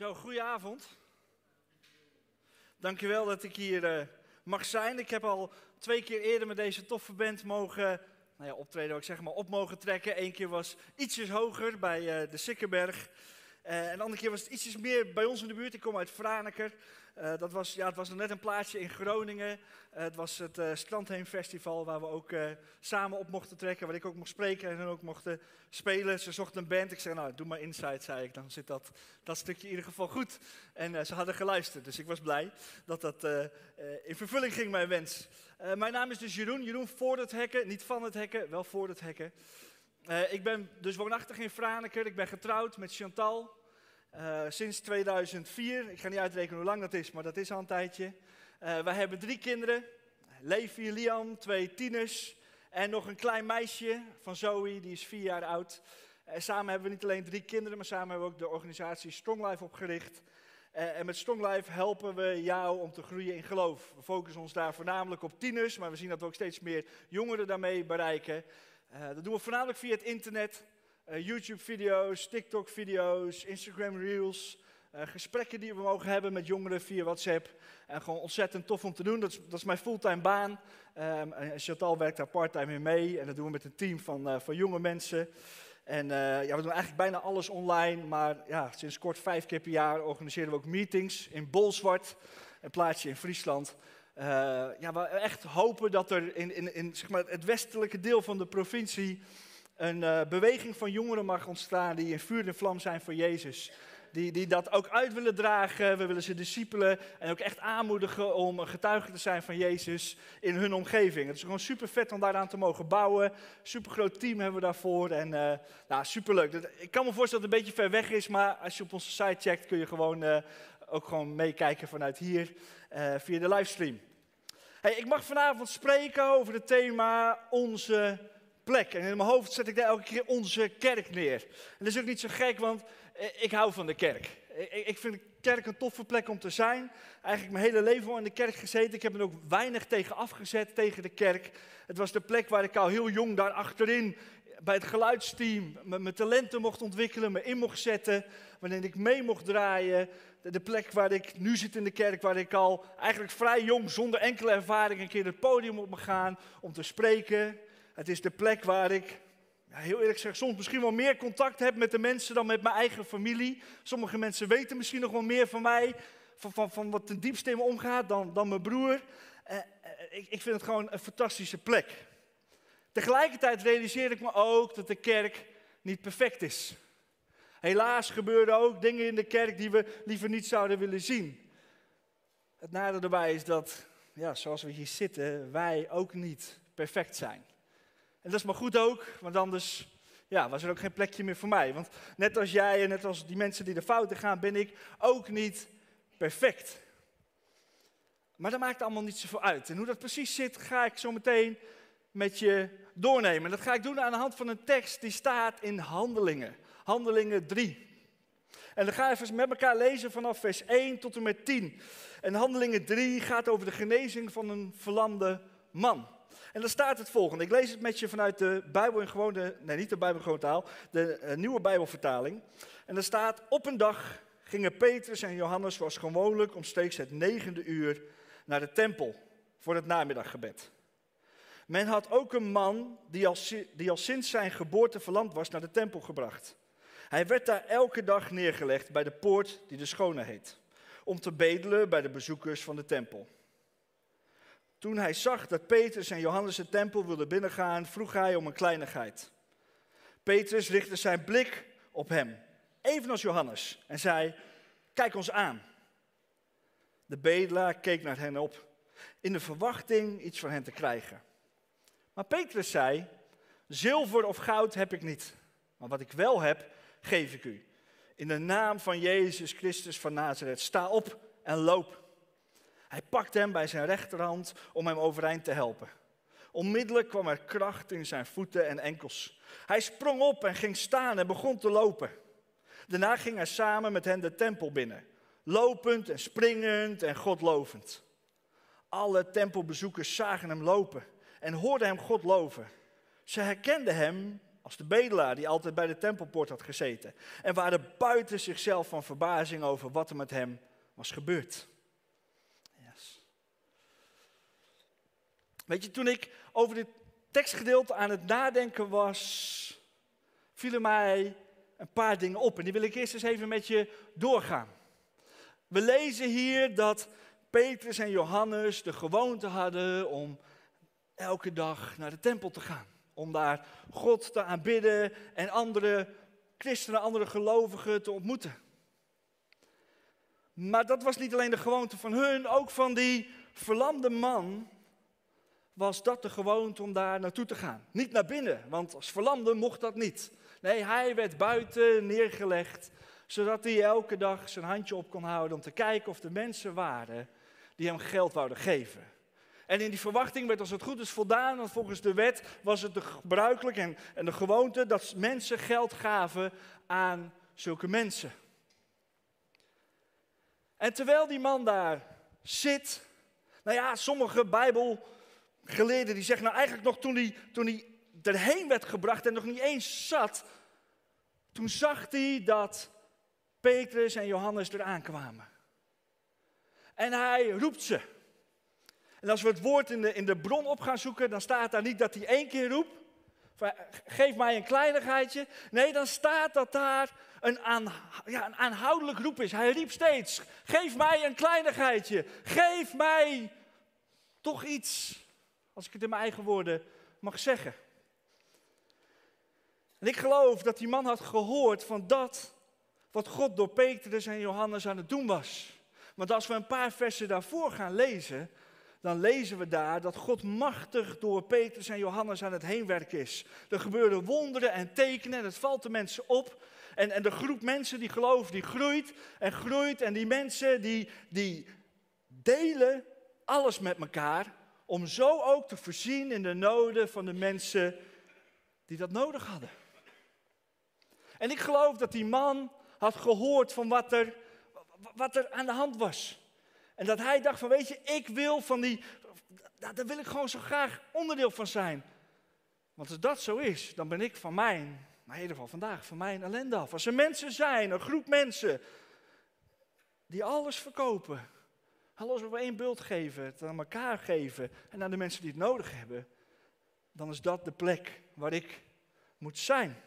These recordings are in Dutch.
Zo, goedenavond. Dankjewel dat ik hier eh, mag zijn. Ik heb al twee keer eerder met deze toffe band mogen nou ja, optreden, ik zeg maar, op mogen trekken. Eén keer was ietsjes hoger bij uh, de Sikkerberg. Uh, en de andere keer was het ietsjes meer bij ons in de buurt. Ik kom uit Franeker. Uh, dat was, ja, het was net een plaatsje in Groningen. Uh, het was het uh, Strandheenfestival waar we ook samen op mochten trekken. Waar ik ook mocht spreken en hun ook mochten spelen. Ze zochten een band. Ik zei, nou, doe maar Inside, zei ik. Dan zit dat, dat stukje in ieder geval goed. En ze hadden geluisterd. Dus ik was blij dat dat in vervulling ging, mijn wens. mijn naam is dus Jeroen. Jeroen voor het hekken. Niet van het hekken, wel voor het hekken. Ik ben dus woonachtig in Franeker. Ik ben getrouwd met Chantal. Uh, sinds 2004, ik ga niet uitrekenen hoe lang dat is, maar dat is al een tijdje. Uh, wij hebben drie kinderen, Levi, Liam, twee tieners en nog een klein meisje van Zoe, die is vier jaar oud. Samen hebben we niet alleen drie kinderen, maar samen hebben we ook de organisatie Strong Life opgericht. en met Strong Life helpen we jou om te groeien in geloof. We focussen ons daar voornamelijk op tieners, maar we zien dat we ook steeds meer jongeren daarmee bereiken. Dat doen we voornamelijk via het internet. Uh, YouTube-video's, TikTok-video's, Instagram-reels. Uh, gesprekken die we mogen hebben met jongeren via WhatsApp. En gewoon ontzettend tof om te doen. Dat is, dat is mijn fulltime baan. Um, Chantal werkt daar parttime in mee. En dat doen we met een team van, van jonge mensen. En ja, we doen eigenlijk bijna alles online. Maar ja, sinds kort vijf keer per jaar organiseren we ook meetings in Bolzwart. Een plaatsje in Friesland. Ja, we echt hopen dat er in, in, in zeg maar, het westelijke deel van de provincie een uh, beweging van jongeren mag ontstaan die in vuur en vlam zijn voor Jezus. Die, die dat ook uit willen dragen. We willen ze discipelen en ook echt aanmoedigen om een getuige te zijn van Jezus in hun omgeving. Het is gewoon super vet om daaraan te mogen bouwen. Super groot team hebben we daarvoor en uh, nou, super leuk. Ik kan me voorstellen dat het een beetje ver weg is, maar als je op onze site checkt kun je gewoon ook gewoon meekijken vanuit hier via de livestream. Hey, ik mag vanavond spreken over het thema onze plek. En in mijn hoofd zet ik daar elke keer onze kerk neer. En dat is ook niet zo gek, want eh, ik hou van de kerk. Ik vind de kerk een toffe plek om te zijn. Eigenlijk mijn hele leven al in de kerk gezeten. Ik heb er ook weinig tegen afgezet, tegen de kerk. Het was de plek waar ik al heel jong daar achterin bij het geluidsteam mijn talenten mocht ontwikkelen, me in mocht zetten, wanneer ik mee mocht draaien. De plek waar ik nu zit in de kerk, waar ik al eigenlijk vrij jong, zonder enkele ervaring, een keer het podium op me gaan om te spreken. Het is de plek waar ik, heel eerlijk zeg, soms misschien wel meer contact heb met de mensen dan met mijn eigen familie. Sommige mensen weten misschien nog wel meer van mij, van, van, van wat ten diepste in me omgaat, dan, dan mijn broer. Eh, eh, ik, ik vind het gewoon een fantastische plek. Tegelijkertijd realiseer ik me ook dat de kerk niet perfect is. Helaas gebeuren ook dingen in de kerk die we liever niet zouden willen zien. Het nadeel daarbij is dat, ja, zoals we hier zitten, wij ook niet perfect zijn. En dat is maar goed ook, want anders ja, was er ook geen plekje meer voor mij. Want net als jij en net als die mensen die de fouten gaan, ben ik ook niet perfect. Maar dat maakt allemaal niet zoveel uit. En hoe dat precies zit, ga ik zo meteen met je doornemen. En dat ga ik doen aan de hand van een tekst die staat in Handelingen. Handelingen 3. En dan ga ik even met elkaar lezen vanaf vers 1 tot en met 10. En Handelingen 3 gaat over de genezing van een verlamde man. En dan staat het volgende. Ik lees het met je vanuit de Bijbel in gewone, nee niet de Bijbel in gewone taal, de uh, nieuwe Bijbelvertaling. En er staat, op een dag gingen Petrus en Johannes zoals gewoonlijk omstreeks het negende uur naar de tempel voor het namiddaggebed. Men had ook een man die al, die al sinds zijn geboorte verlamd was naar de tempel gebracht. Hij werd daar elke dag neergelegd bij de poort die de Schone heet, om te bedelen bij de bezoekers van de tempel. Toen hij zag dat Petrus en Johannes de tempel wilden binnengaan, vroeg hij om een kleinigheid. Petrus richtte zijn blik op hem, evenals Johannes, en zei: Kijk ons aan. De bedelaar keek naar hen op, in de verwachting iets van hen te krijgen. Maar Petrus zei: Zilver of goud heb ik niet, maar wat ik wel heb, geef ik u. In de naam van Jezus Christus van Nazareth, sta op en loop. Hij pakte hem bij zijn rechterhand om hem overeind te helpen. Onmiddellijk kwam er kracht in zijn voeten en enkels. Hij sprong op en ging staan en begon te lopen. Daarna ging hij samen met hen de tempel binnen, lopend en springend en godlovend. Alle tempelbezoekers zagen hem lopen en hoorden hem God loven. Ze herkenden hem als de bedelaar die altijd bij de tempelpoort had gezeten. En waren buiten zichzelf van verbazing over wat er met hem was gebeurd. Yes. Weet je, toen ik over dit tekstgedeelte aan het nadenken was, vielen mij een paar dingen op. En die wil ik eerst eens even met je doorgaan. We lezen hier dat Petrus en Johannes de gewoonte hadden om elke dag naar de tempel te gaan. Om daar God te aanbidden en andere christenen, andere gelovigen te ontmoeten. Maar dat was niet alleen de gewoonte van hun, ook van die verlamde man was dat de gewoonte om daar naartoe te gaan. Niet naar binnen, want als verlamde mocht dat niet. Nee, hij werd buiten neergelegd, zodat hij elke dag zijn handje op kon houden om te kijken of er mensen waren die hem geld wouden geven. En in die verwachting werd als het goed is voldaan, want volgens de wet was het de gebruikelijk en, en de gewoonte dat mensen geld gaven aan zulke mensen. En terwijl die man daar zit, nou ja, sommige bijbelgeleerden die zeggen nou eigenlijk nog toen hij, toen hij erheen werd gebracht en nog niet eens zat, toen zag hij dat Petrus en Johannes eraan kwamen. En hij roept ze. En als we het woord in de, in de bron op gaan zoeken, dan staat daar niet dat hij één keer roept. Geef mij een kleinigheidje. Nee, dan staat dat daar een, ja, een aanhoudelijk roep is. Hij riep steeds: Geef mij een kleinigheidje. Geef mij toch iets. Als ik het in mijn eigen woorden mag zeggen. En ik geloof dat die man had gehoord van dat wat God door Petrus en Johannes aan het doen was. Want als we een paar versen daarvoor gaan lezen, dan lezen we daar dat God machtig door Petrus en Johannes aan het heenwerken is. Er gebeuren wonderen en tekenen en het valt de mensen op. En, en de groep mensen die geloven, die groeit en groeit. En die mensen die, die delen alles met elkaar om zo ook te voorzien in de noden van de mensen die dat nodig hadden. En ik geloof dat die man had gehoord van wat er, wat er aan de hand was. En dat hij dacht van, weet je, ik wil van die, daar wil ik gewoon zo graag onderdeel van zijn. Want als dat zo is, dan ben ik van mijn, maar in ieder geval vandaag, van mijn ellende af. Als er mensen zijn, een groep mensen, die alles verkopen, alles op één bult geven, het aan elkaar geven en aan de mensen die het nodig hebben, dan is dat de plek waar ik moet zijn.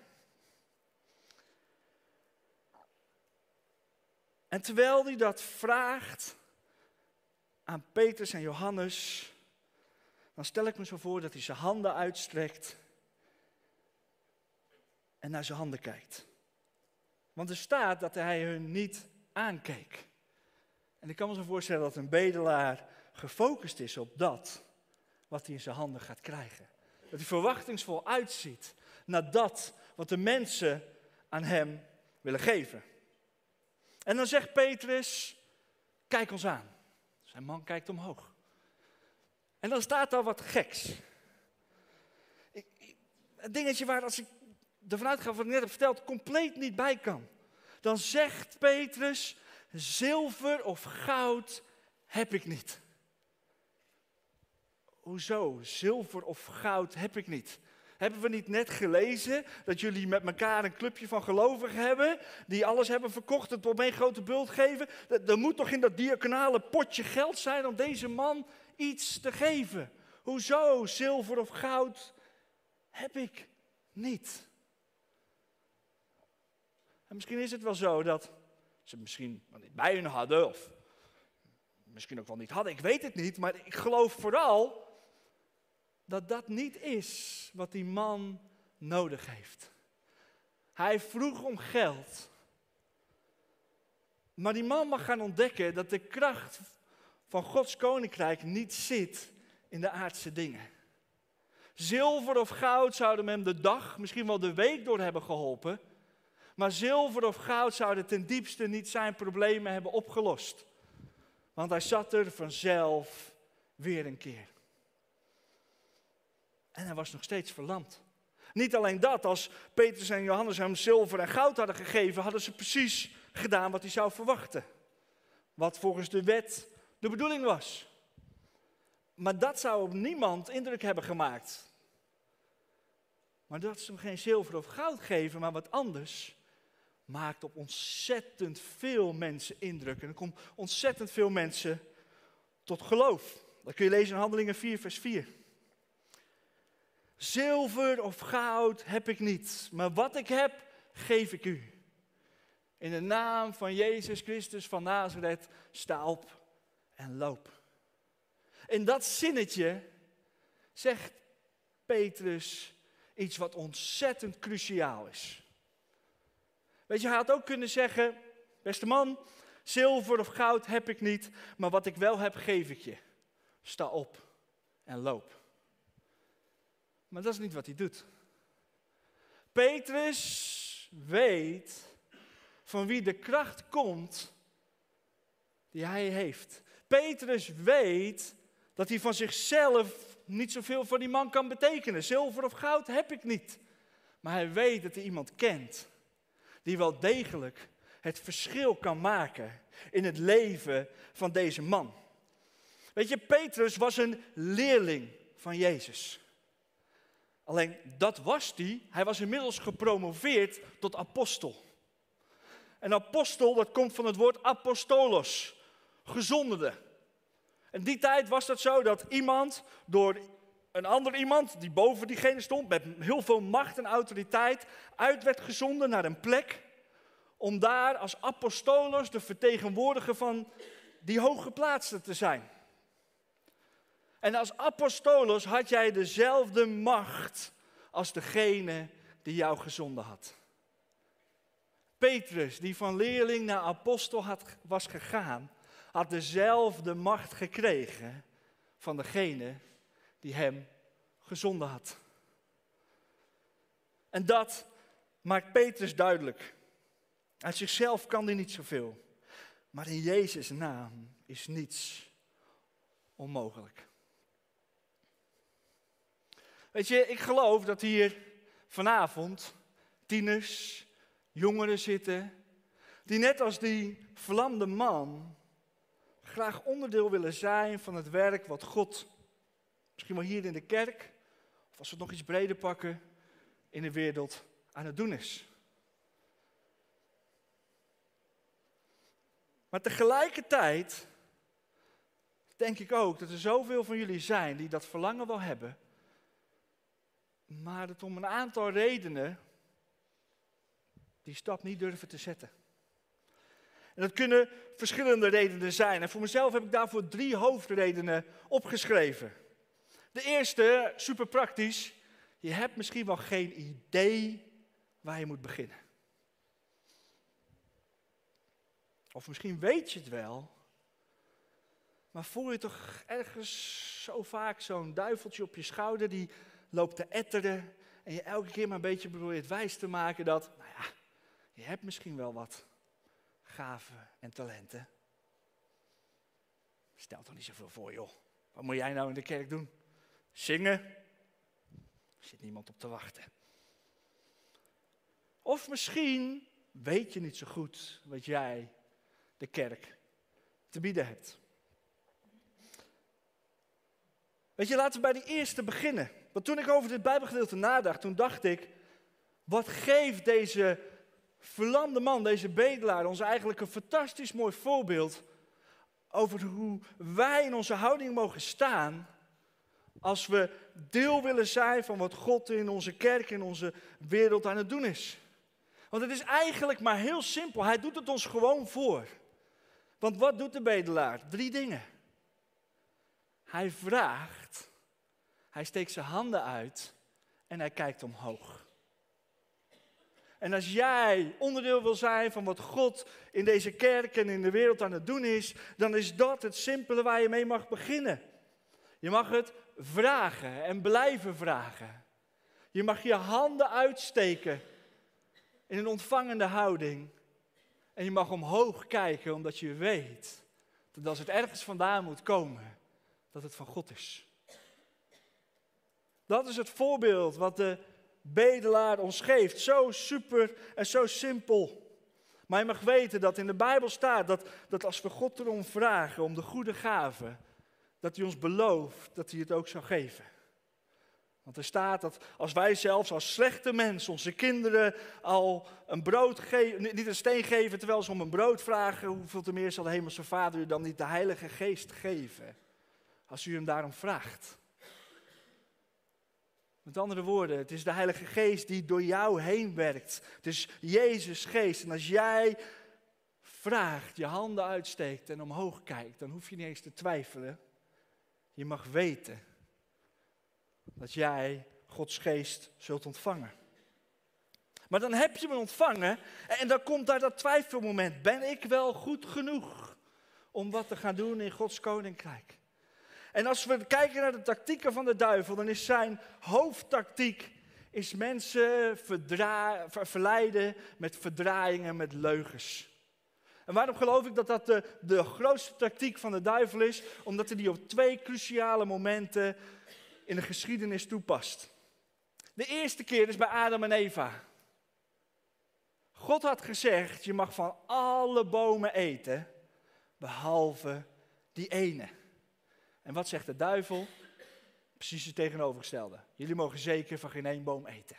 En terwijl hij dat vraagt aan Petrus en Johannes, dan stel ik me zo voor dat hij zijn handen uitstrekt en naar zijn handen kijkt. Want er staat dat hij hun niet aankeek. En ik kan me zo voorstellen dat een bedelaar gefocust is op dat wat hij in zijn handen gaat krijgen. Dat hij verwachtingsvol uitziet naar dat wat de mensen aan hem willen geven. En dan zegt Petrus, kijk ons aan. Zijn man kijkt omhoog. En dan staat daar wat geks. Ik, een dingetje waar als ik ervan uitga wat ik net heb verteld, compleet niet bij kan. Dan zegt Petrus, zilver of goud heb ik niet. Hoezo? Zilver of goud heb ik niet. Hebben we niet net gelezen dat jullie met elkaar een clubje van gelovigen hebben, die alles hebben verkocht, het op één grote bult geven? Er moet toch in dat diaconale potje geld zijn om deze man iets te geven? Hoezo zilver of goud heb ik niet? En misschien is het wel zo dat ze misschien niet bij hun hadden, of misschien ook wel niet hadden, ik weet het niet, maar ik geloof vooral dat dat niet is wat die man nodig heeft. Hij vroeg om geld. Maar die man mag gaan ontdekken dat de kracht van Gods koninkrijk niet zit in de aardse dingen. Zilver of goud zouden hem de dag, misschien wel de week door hebben geholpen. Maar zilver of goud zouden ten diepste niet zijn problemen hebben opgelost. Want hij zat er vanzelf weer een keer. En hij was nog steeds verlamd. Niet alleen dat, als Petrus en Johannes hem zilver en goud hadden gegeven, hadden ze precies gedaan wat hij zou verwachten. Wat volgens de wet de bedoeling was. Maar dat zou op niemand indruk hebben gemaakt. Maar dat ze hem geen zilver of goud geven, maar wat anders, maakt op ontzettend veel mensen indruk. En er komt ontzettend veel mensen tot geloof. Dat kun je lezen in Handelingen 4, vers 4. Zilver of goud heb ik niet, maar wat ik heb, geef ik u. In de naam van Jezus Christus van Nazareth, sta op en loop. In dat zinnetje zegt Petrus iets wat ontzettend cruciaal is. Weet je, hij had ook kunnen zeggen, beste man, zilver of goud heb ik niet, maar wat ik wel heb, geef ik je. Sta op en loop. Maar dat is niet wat hij doet. Petrus weet van wie de kracht komt die hij heeft. Petrus weet dat hij van zichzelf niet zoveel voor die man kan betekenen. Zilver of goud heb ik niet. Maar hij weet dat hij iemand kent die wel degelijk het verschil kan maken in het leven van deze man. Weet je, Petrus was een leerling van Jezus. Alleen dat was hij. Hij was inmiddels gepromoveerd tot apostel. En apostel, dat komt van het woord apostolos, gezonderde. In die tijd was dat zo dat iemand door een ander iemand die boven diegene stond, met heel veel macht en autoriteit, uit werd gezonden naar een plek om daar als apostolos de vertegenwoordiger van die hooggeplaatste te zijn. En als apostolos had jij dezelfde macht als degene die jou gezonden had. Petrus, die van leerling naar apostel had, was gegaan, had dezelfde macht gekregen van degene die hem gezonden had. En dat maakt Petrus duidelijk. Uit zichzelf kan hij niet zoveel. Maar in Jezus' naam is niets onmogelijk. Weet je, ik geloof dat hier vanavond tieners, jongeren zitten, die net als die verlamde man graag onderdeel willen zijn van het werk wat God, misschien wel hier in de kerk, of als we het nog iets breder pakken, in de wereld aan het doen is. Maar tegelijkertijd denk ik ook dat er zoveel van jullie zijn die dat verlangen wel hebben, maar dat om een aantal redenen die stap niet durven te zetten. En dat kunnen verschillende redenen zijn. En voor mezelf heb ik daarvoor drie hoofdredenen opgeschreven. De eerste, super praktisch, je hebt misschien wel geen idee waar je moet beginnen. Of misschien weet je het wel, maar voel je toch ergens zo vaak zo'n duiveltje op je schouder die loopt te etteren en je elke keer maar een beetje probeert wijs te maken dat, nou ja, je hebt misschien wel wat gaven en talenten. Stel toch niet zoveel voor, joh. Wat moet jij nou in de kerk doen? Zingen? Er zit niemand op te wachten. Of misschien weet je niet zo goed wat jij, de kerk, te bieden hebt. Weet je, laten we bij die eerste beginnen. Want toen ik over dit Bijbelgedeelte nadacht, toen dacht ik, wat geeft deze verlamde man, deze bedelaar, ons eigenlijk een fantastisch mooi voorbeeld over hoe wij in onze houding mogen staan als we deel willen zijn van wat God in onze kerk, in onze wereld aan het doen is. Want het is eigenlijk maar heel simpel. Hij doet het ons gewoon voor. Want wat doet de bedelaar? Drie dingen. Hij vraagt, hij steekt zijn handen uit en hij kijkt omhoog. En als jij onderdeel wil zijn van wat God in deze kerk en in de wereld aan het doen is, dan is dat het simpele waar je mee mag beginnen. Je mag het vragen en blijven vragen. Je mag je handen uitsteken in een ontvangende houding. En je mag omhoog kijken omdat je weet dat als het ergens vandaan moet komen, dat het van God is. Dat is het voorbeeld wat de bedelaar ons geeft. Zo super en zo simpel. Maar je mag weten dat in de Bijbel staat dat, dat als we God erom vragen, om de goede gaven, dat hij ons belooft dat hij het ook zou geven. Want er staat dat als wij zelfs als slechte mensen onze kinderen al een brood geven, niet een steen geven terwijl ze om een brood vragen, hoeveel te meer zal de hemelse Vader u dan niet de Heilige Geest geven? Als u hem daarom vraagt. Met andere woorden, het is de Heilige Geest die door jou heen werkt. Het is Jezus Geest. En als jij vraagt, je handen uitsteekt en omhoog kijkt, dan hoef je niet eens te twijfelen. Je mag weten dat jij Gods geest zult ontvangen. Maar dan heb je hem ontvangen en dan komt daar dat twijfelmoment. Ben ik wel goed genoeg om wat te gaan doen in Gods koninkrijk? En als we kijken naar de tactieken van de duivel, dan is zijn hoofdtactiek is mensen verleiden met verdraaiingen, met leugens. En waarom geloof ik dat dat de, de grootste tactiek van de duivel is? Omdat hij die op twee cruciale momenten in de geschiedenis toepast. De eerste keer is bij Adam en Eva. God had gezegd, je mag van alle bomen eten, behalve die ene. En wat zegt de duivel? Precies het tegenovergestelde. Jullie mogen zeker van geen één boom eten.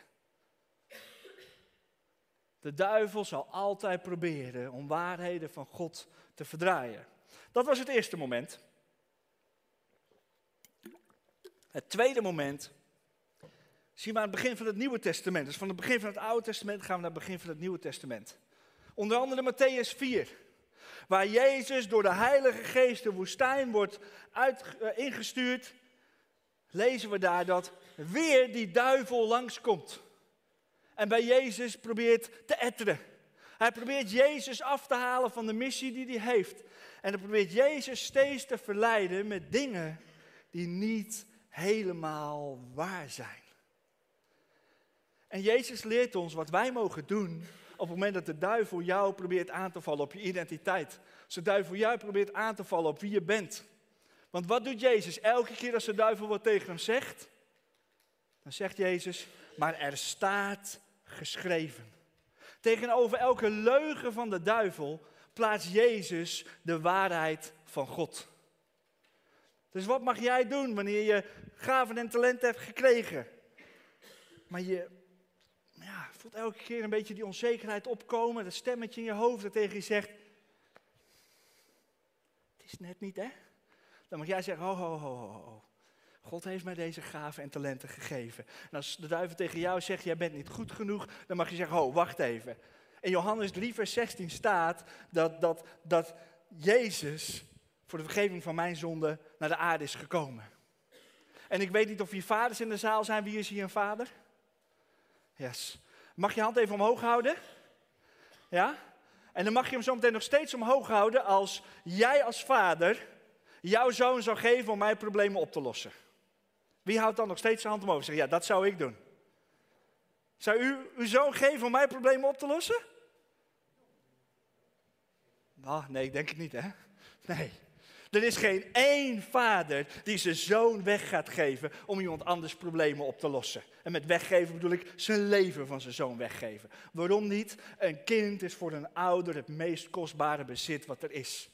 De duivel zal altijd proberen om waarheden van God te verdraaien. Dat was het eerste moment. Het tweede moment zien we aan het begin van het Nieuwe Testament. Dus van het begin van het Oude Testament gaan we naar het begin van het Nieuwe Testament. Onder andere Matthäus 4, waar Jezus door de Heilige Geest de woestijn wordt uit, uh, ingestuurd, lezen we daar dat weer die duivel langskomt. En bij Jezus probeert te etteren. Hij probeert Jezus af te halen van de missie die hij heeft. En hij probeert Jezus steeds te verleiden met dingen die niet helemaal waar zijn. En Jezus leert ons wat wij mogen doen op het moment dat de duivel jou probeert aan te vallen op je identiteit. Als de duivel jou probeert aan te vallen op wie je bent. Want wat doet Jezus elke keer als de duivel wat tegen hem zegt? Dan zegt Jezus, maar er staat geschreven. Tegenover elke leugen van de duivel plaatst Jezus de waarheid van God. Dus wat mag jij doen wanneer je gaven en talenten hebt gekregen? Maar je voelt elke keer een beetje die onzekerheid opkomen, dat stemmetje in je hoofd dat tegen je zegt, het is net niet hè? Dan mag jij zeggen, ho, ho, ho, ho, ho. God heeft mij deze gaven en talenten gegeven. En als de duivel tegen jou zegt, jij bent niet goed genoeg, dan mag je zeggen, ho, wacht even. In Johannes 3, vers 16 staat dat, dat, dat Jezus voor de vergeving van mijn zonde naar de aarde is gekomen. En ik weet niet of hier vaders in de zaal zijn. Wie is hier een vader? Yes. Mag je hand even omhoog houden? Ja? En dan mag je hem zo meteen nog steeds omhoog houden als jij als vader jouw zoon zou geven om mijn problemen op te lossen. Wie houdt dan nog steeds zijn hand omhoog? Zeg, ja, dat zou ik doen. Zou u uw zoon geven om mijn problemen op te lossen? Nou, nee, ik denk het niet, hè? Nee. Er is geen één vader die zijn zoon weg gaat geven om iemand anders problemen op te lossen. En met weggeven bedoel ik zijn leven van zijn zoon weggeven. Waarom niet? Een kind is voor een ouder het meest kostbare bezit wat er is.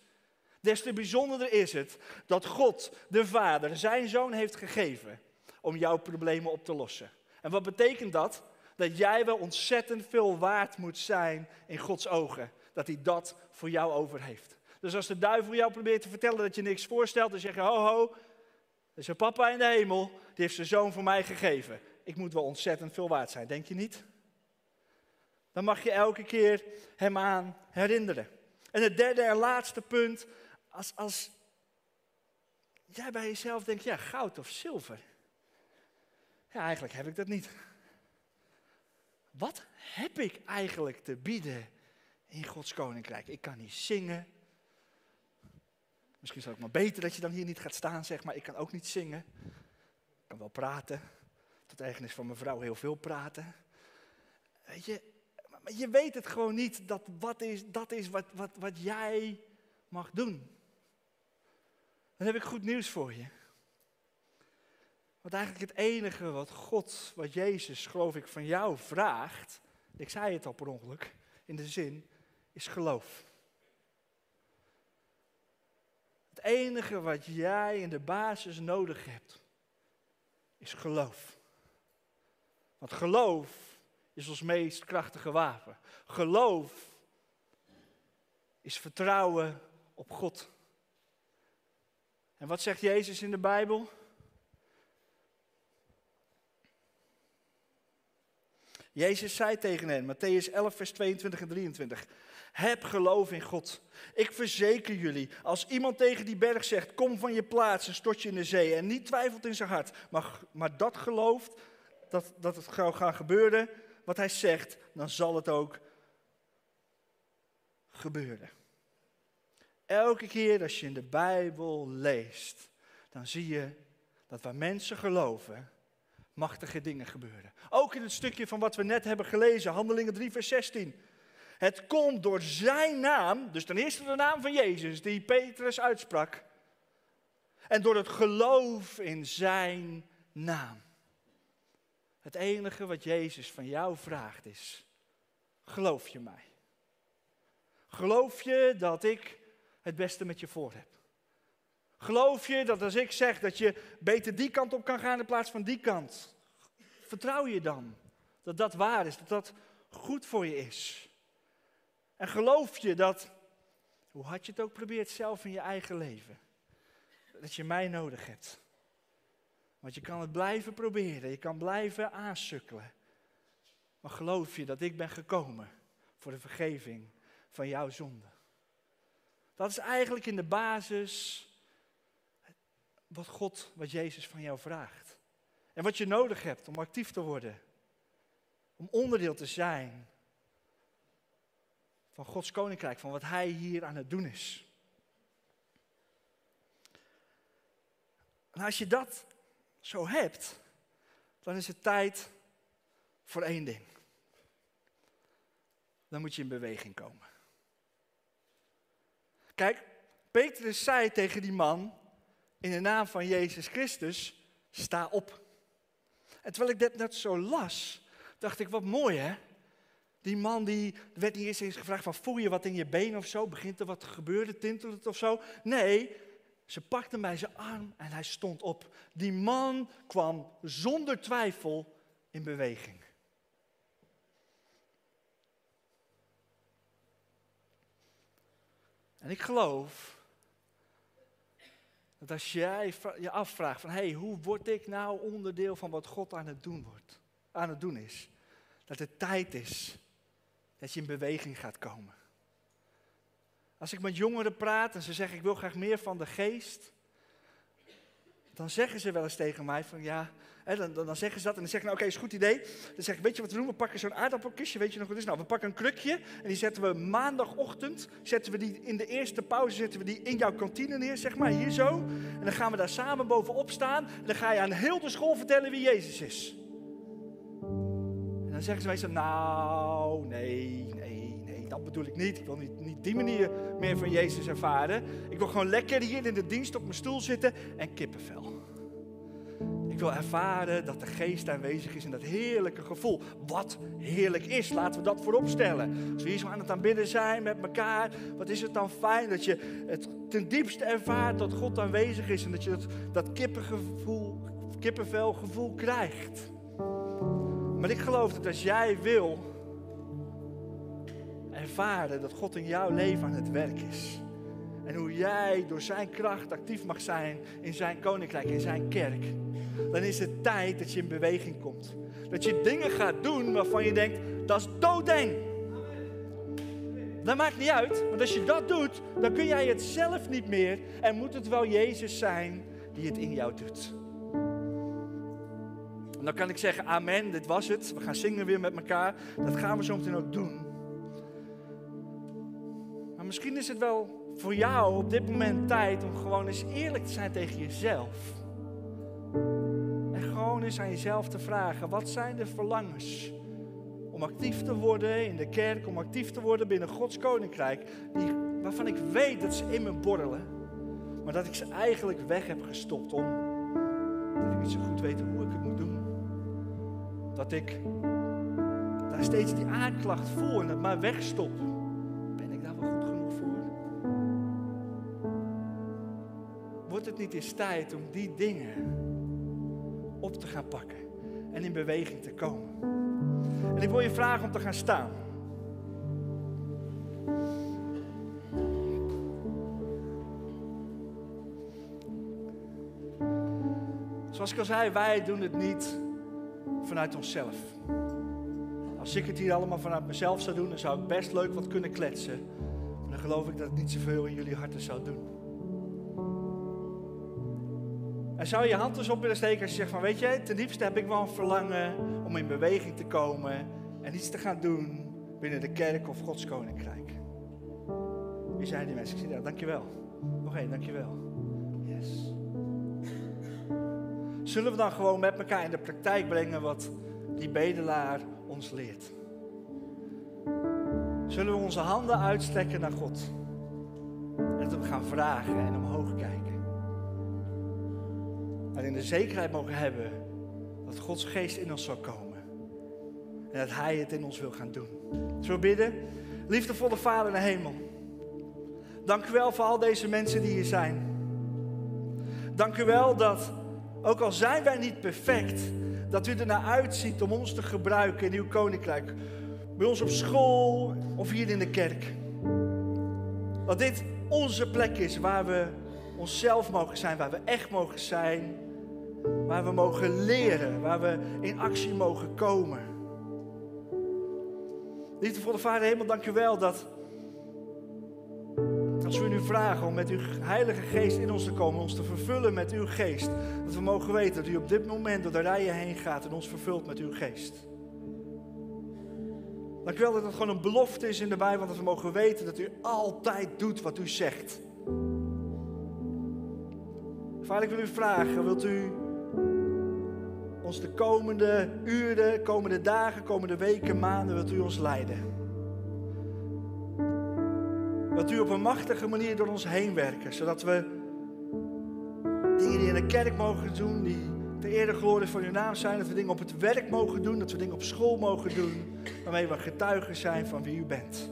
Des te bijzonderder is het dat God, de Vader, zijn zoon heeft gegeven om jouw problemen op te lossen. En wat betekent dat? Dat jij wel ontzettend veel waard moet zijn in Gods ogen. Dat hij dat voor jou over heeft. Dus als de duivel jou probeert te vertellen dat je niks voorstelt, dan zeg je: ho, ho, er is een papa in de hemel, die heeft zijn zoon voor mij gegeven. Ik moet wel ontzettend veel waard zijn, denk je niet? Dan mag je elke keer hem aan herinneren. En het derde en laatste punt als, als jij bij jezelf denkt, ja, goud of zilver. Ja, eigenlijk heb ik dat niet. Wat heb ik eigenlijk te bieden in Gods koninkrijk? Ik kan niet zingen. Misschien is het ook maar beter dat je dan hier niet gaat staan, zeg maar. Ik kan ook niet zingen. Ik kan wel praten. Tot eigenis van mijn vrouw heel veel praten. Weet je, maar je weet het gewoon niet dat wat is, dat is wat, wat, wat jij mag doen dan heb ik goed nieuws voor je. Want eigenlijk het enige wat God, wat Jezus, geloof ik, van jou vraagt, ik zei het al per ongeluk, in de zin, is geloof. Het enige wat jij in de basis nodig hebt, is geloof. Want geloof is ons meest krachtige wapen. Geloof is vertrouwen op God. En wat zegt Jezus in de Bijbel? Jezus zei tegen hen, Matthäus 11, vers 22 en 23. Heb geloof in God. Ik verzeker jullie, als iemand tegen die berg zegt, kom van je plaats en stort je in de zee. En niet twijfelt in zijn hart, maar, maar dat gelooft, dat, dat het zou gaan gebeuren, wat hij zegt, dan zal het ook gebeuren. Elke keer als je in de Bijbel leest, dan zie je dat waar mensen geloven, machtige dingen gebeuren. Ook in het stukje van wat we net hebben gelezen, Handelingen 3, vers 16. Het komt door zijn naam, dus ten eerste de naam van Jezus, die Petrus uitsprak. En door het geloof in zijn naam. Het enige wat Jezus van jou vraagt is, geloof je mij? Geloof je dat ik het beste met je voor heb? Geloof je dat als ik zeg dat je beter die kant op kan gaan in plaats van die kant? Vertrouw je dan dat dat waar is, dat dat goed voor je is? En geloof je dat, hoe had je het ook probeert zelf in je eigen leven, dat je mij nodig hebt? Want je kan het blijven proberen, je kan blijven aansukkelen. Maar geloof je dat ik ben gekomen voor de vergeving van jouw zonde? Dat is eigenlijk in de basis wat God, wat Jezus van jou vraagt. En wat je nodig hebt om actief te worden. Om onderdeel te zijn van Gods koninkrijk, van wat Hij hier aan het doen is. En als je dat zo hebt, dan is het tijd voor één ding. Dan moet je in beweging komen. Kijk, Petrus zei tegen die man in de naam van Jezus Christus, sta op. En terwijl ik dit net zo las, dacht ik, wat mooi hè. Die man die werd niet eens gevraagd van voel je wat in je been of zo? Begint er wat te gebeuren? Tintelt het of zo? Nee, ze pakte mij zijn arm en hij stond op. Die man kwam zonder twijfel in beweging. En ik geloof dat als jij je afvraagt van hé, hey, hoe word ik nou onderdeel van wat God aan het doen wordt, aan het doen is, dat het tijd is dat je in beweging gaat komen. Als ik met jongeren praat en ze zeggen ik wil graag meer van de geest, dan zeggen ze wel eens tegen mij van ja, hè, dan, dan, zeggen ze dat en dan zeggen nou oké, is goed idee. Dan zeg ik, weet je wat we doen? We pakken zo'n aardappelkistje, weet je nog wat het is? Nou, we pakken een krukje en die zetten we maandagochtend, zetten we die in de eerste pauze, zetten we die in jouw kantine neer, zeg maar, hier zo. En dan gaan we daar samen bovenop staan en dan ga je aan heel de school vertellen wie Jezus is. En zeggen ze meestal, nou, nee, nee, nee, dat bedoel ik niet. Ik wil niet, niet die manier meer van Jezus ervaren. Ik wil gewoon lekker hier in de dienst op mijn stoel zitten en kippenvel. Ik wil ervaren dat de geest aanwezig is in dat heerlijke gevoel. Wat heerlijk is, laten we dat voorop stellen. Als we hier zo aan het aanbidden zijn met elkaar, wat is het dan fijn dat je het ten diepste ervaart dat God aanwezig is en dat je dat, dat kippengevoel, kippenvelgevoel krijgt. Maar ik geloof dat als jij wil ervaren dat God in jouw leven aan het werk is. En hoe jij door zijn kracht actief mag zijn in zijn koninkrijk, in zijn kerk. Dan is het tijd dat je in beweging komt. Dat je dingen gaat doen waarvan je denkt, dat is doodeng. Dat maakt niet uit, want als je dat doet, dan kun jij het zelf niet meer. En moet het wel Jezus zijn die het in jou doet. En dan kan ik zeggen, amen, dit was het. We gaan zingen weer met elkaar. Dat gaan we zo meteen ook doen. Maar misschien is het wel voor jou op dit moment tijd om gewoon eens eerlijk te zijn tegen jezelf. En gewoon eens aan jezelf te vragen, wat zijn de verlangens? Om actief te worden in de kerk, om actief te worden binnen Gods koninkrijk. Die, waarvan ik weet dat ze in me borrelen. Maar dat ik ze eigenlijk weg heb gestopt om dat ik niet zo goed weet hoe ik het moet doen dat ik daar steeds die aanklacht voel en het maar wegstop. Ben ik daar wel goed genoeg voor? Wordt het niet eens tijd om die dingen op te gaan pakken en in beweging te komen. En ik wil je vragen om te gaan staan. Zoals ik al zei, wij doen het niet vanuit onszelf. Als ik het hier allemaal vanuit mezelf zou doen, dan zou ik best leuk wat kunnen kletsen. Maar dan geloof ik dat het niet zoveel in jullie harten zou doen. En zou je hand dus op willen steken als je zegt van, weet je, ten diepste heb ik wel een verlangen om in beweging te komen en iets te gaan doen binnen de kerk of Gods Koninkrijk. Wie zijn die mensen? Ik zie dat, dankjewel. Nog één, dankjewel. Yes. Zullen we dan gewoon met elkaar in de praktijk brengen wat die bedelaar ons leert? Zullen we onze handen uitstrekken naar God? En we gaan vragen en omhoog kijken. En in de zekerheid mogen hebben dat Gods geest in ons zal komen. En dat Hij het in ons wil gaan doen. We bidden? Liefdevolle Vader in de hemel. Dank u wel voor al deze mensen die hier zijn. Dank u wel dat, ook al zijn wij niet perfect, dat u ernaar uitziet om ons te gebruiken in uw koninkrijk. Bij ons op school of hier in de kerk. Dat dit onze plek is waar we onszelf mogen zijn, waar we echt mogen zijn, waar we mogen leren, waar we in actie mogen komen. Liefdevolle Vader Hemel, dank u wel dat als we u nu vragen om met uw Heilige Geest in ons te komen, ons te vervullen met uw geest, dat we mogen weten dat u op dit moment door de rijen heen gaat en ons vervult met uw geest. Dank u wel dat het gewoon een belofte is in de Bijbel, dat we mogen weten dat u altijd doet wat u zegt. Vader, ik wil u vragen, wilt u ons de komende uren, komende dagen, komende weken, maanden, wilt u ons leiden? Wilt u op een machtige manier door ons heen werken, zodat we dingen die in de kerk mogen doen, die ter ere glorie van uw naam zijn, dat we dingen op het werk mogen doen, dat we dingen op school mogen doen, waarmee we getuigen zijn van wie u bent.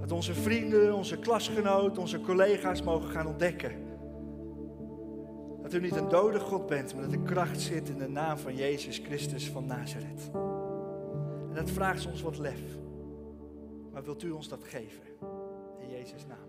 Dat onze vrienden, onze klasgenoten, onze collega's mogen gaan ontdekken dat u niet een dode God bent, maar dat de kracht zit in de naam van Jezus Christus van Nazareth. En dat vraagt soms wat lef. Maar wilt u ons dat geven? In Jezus' naam.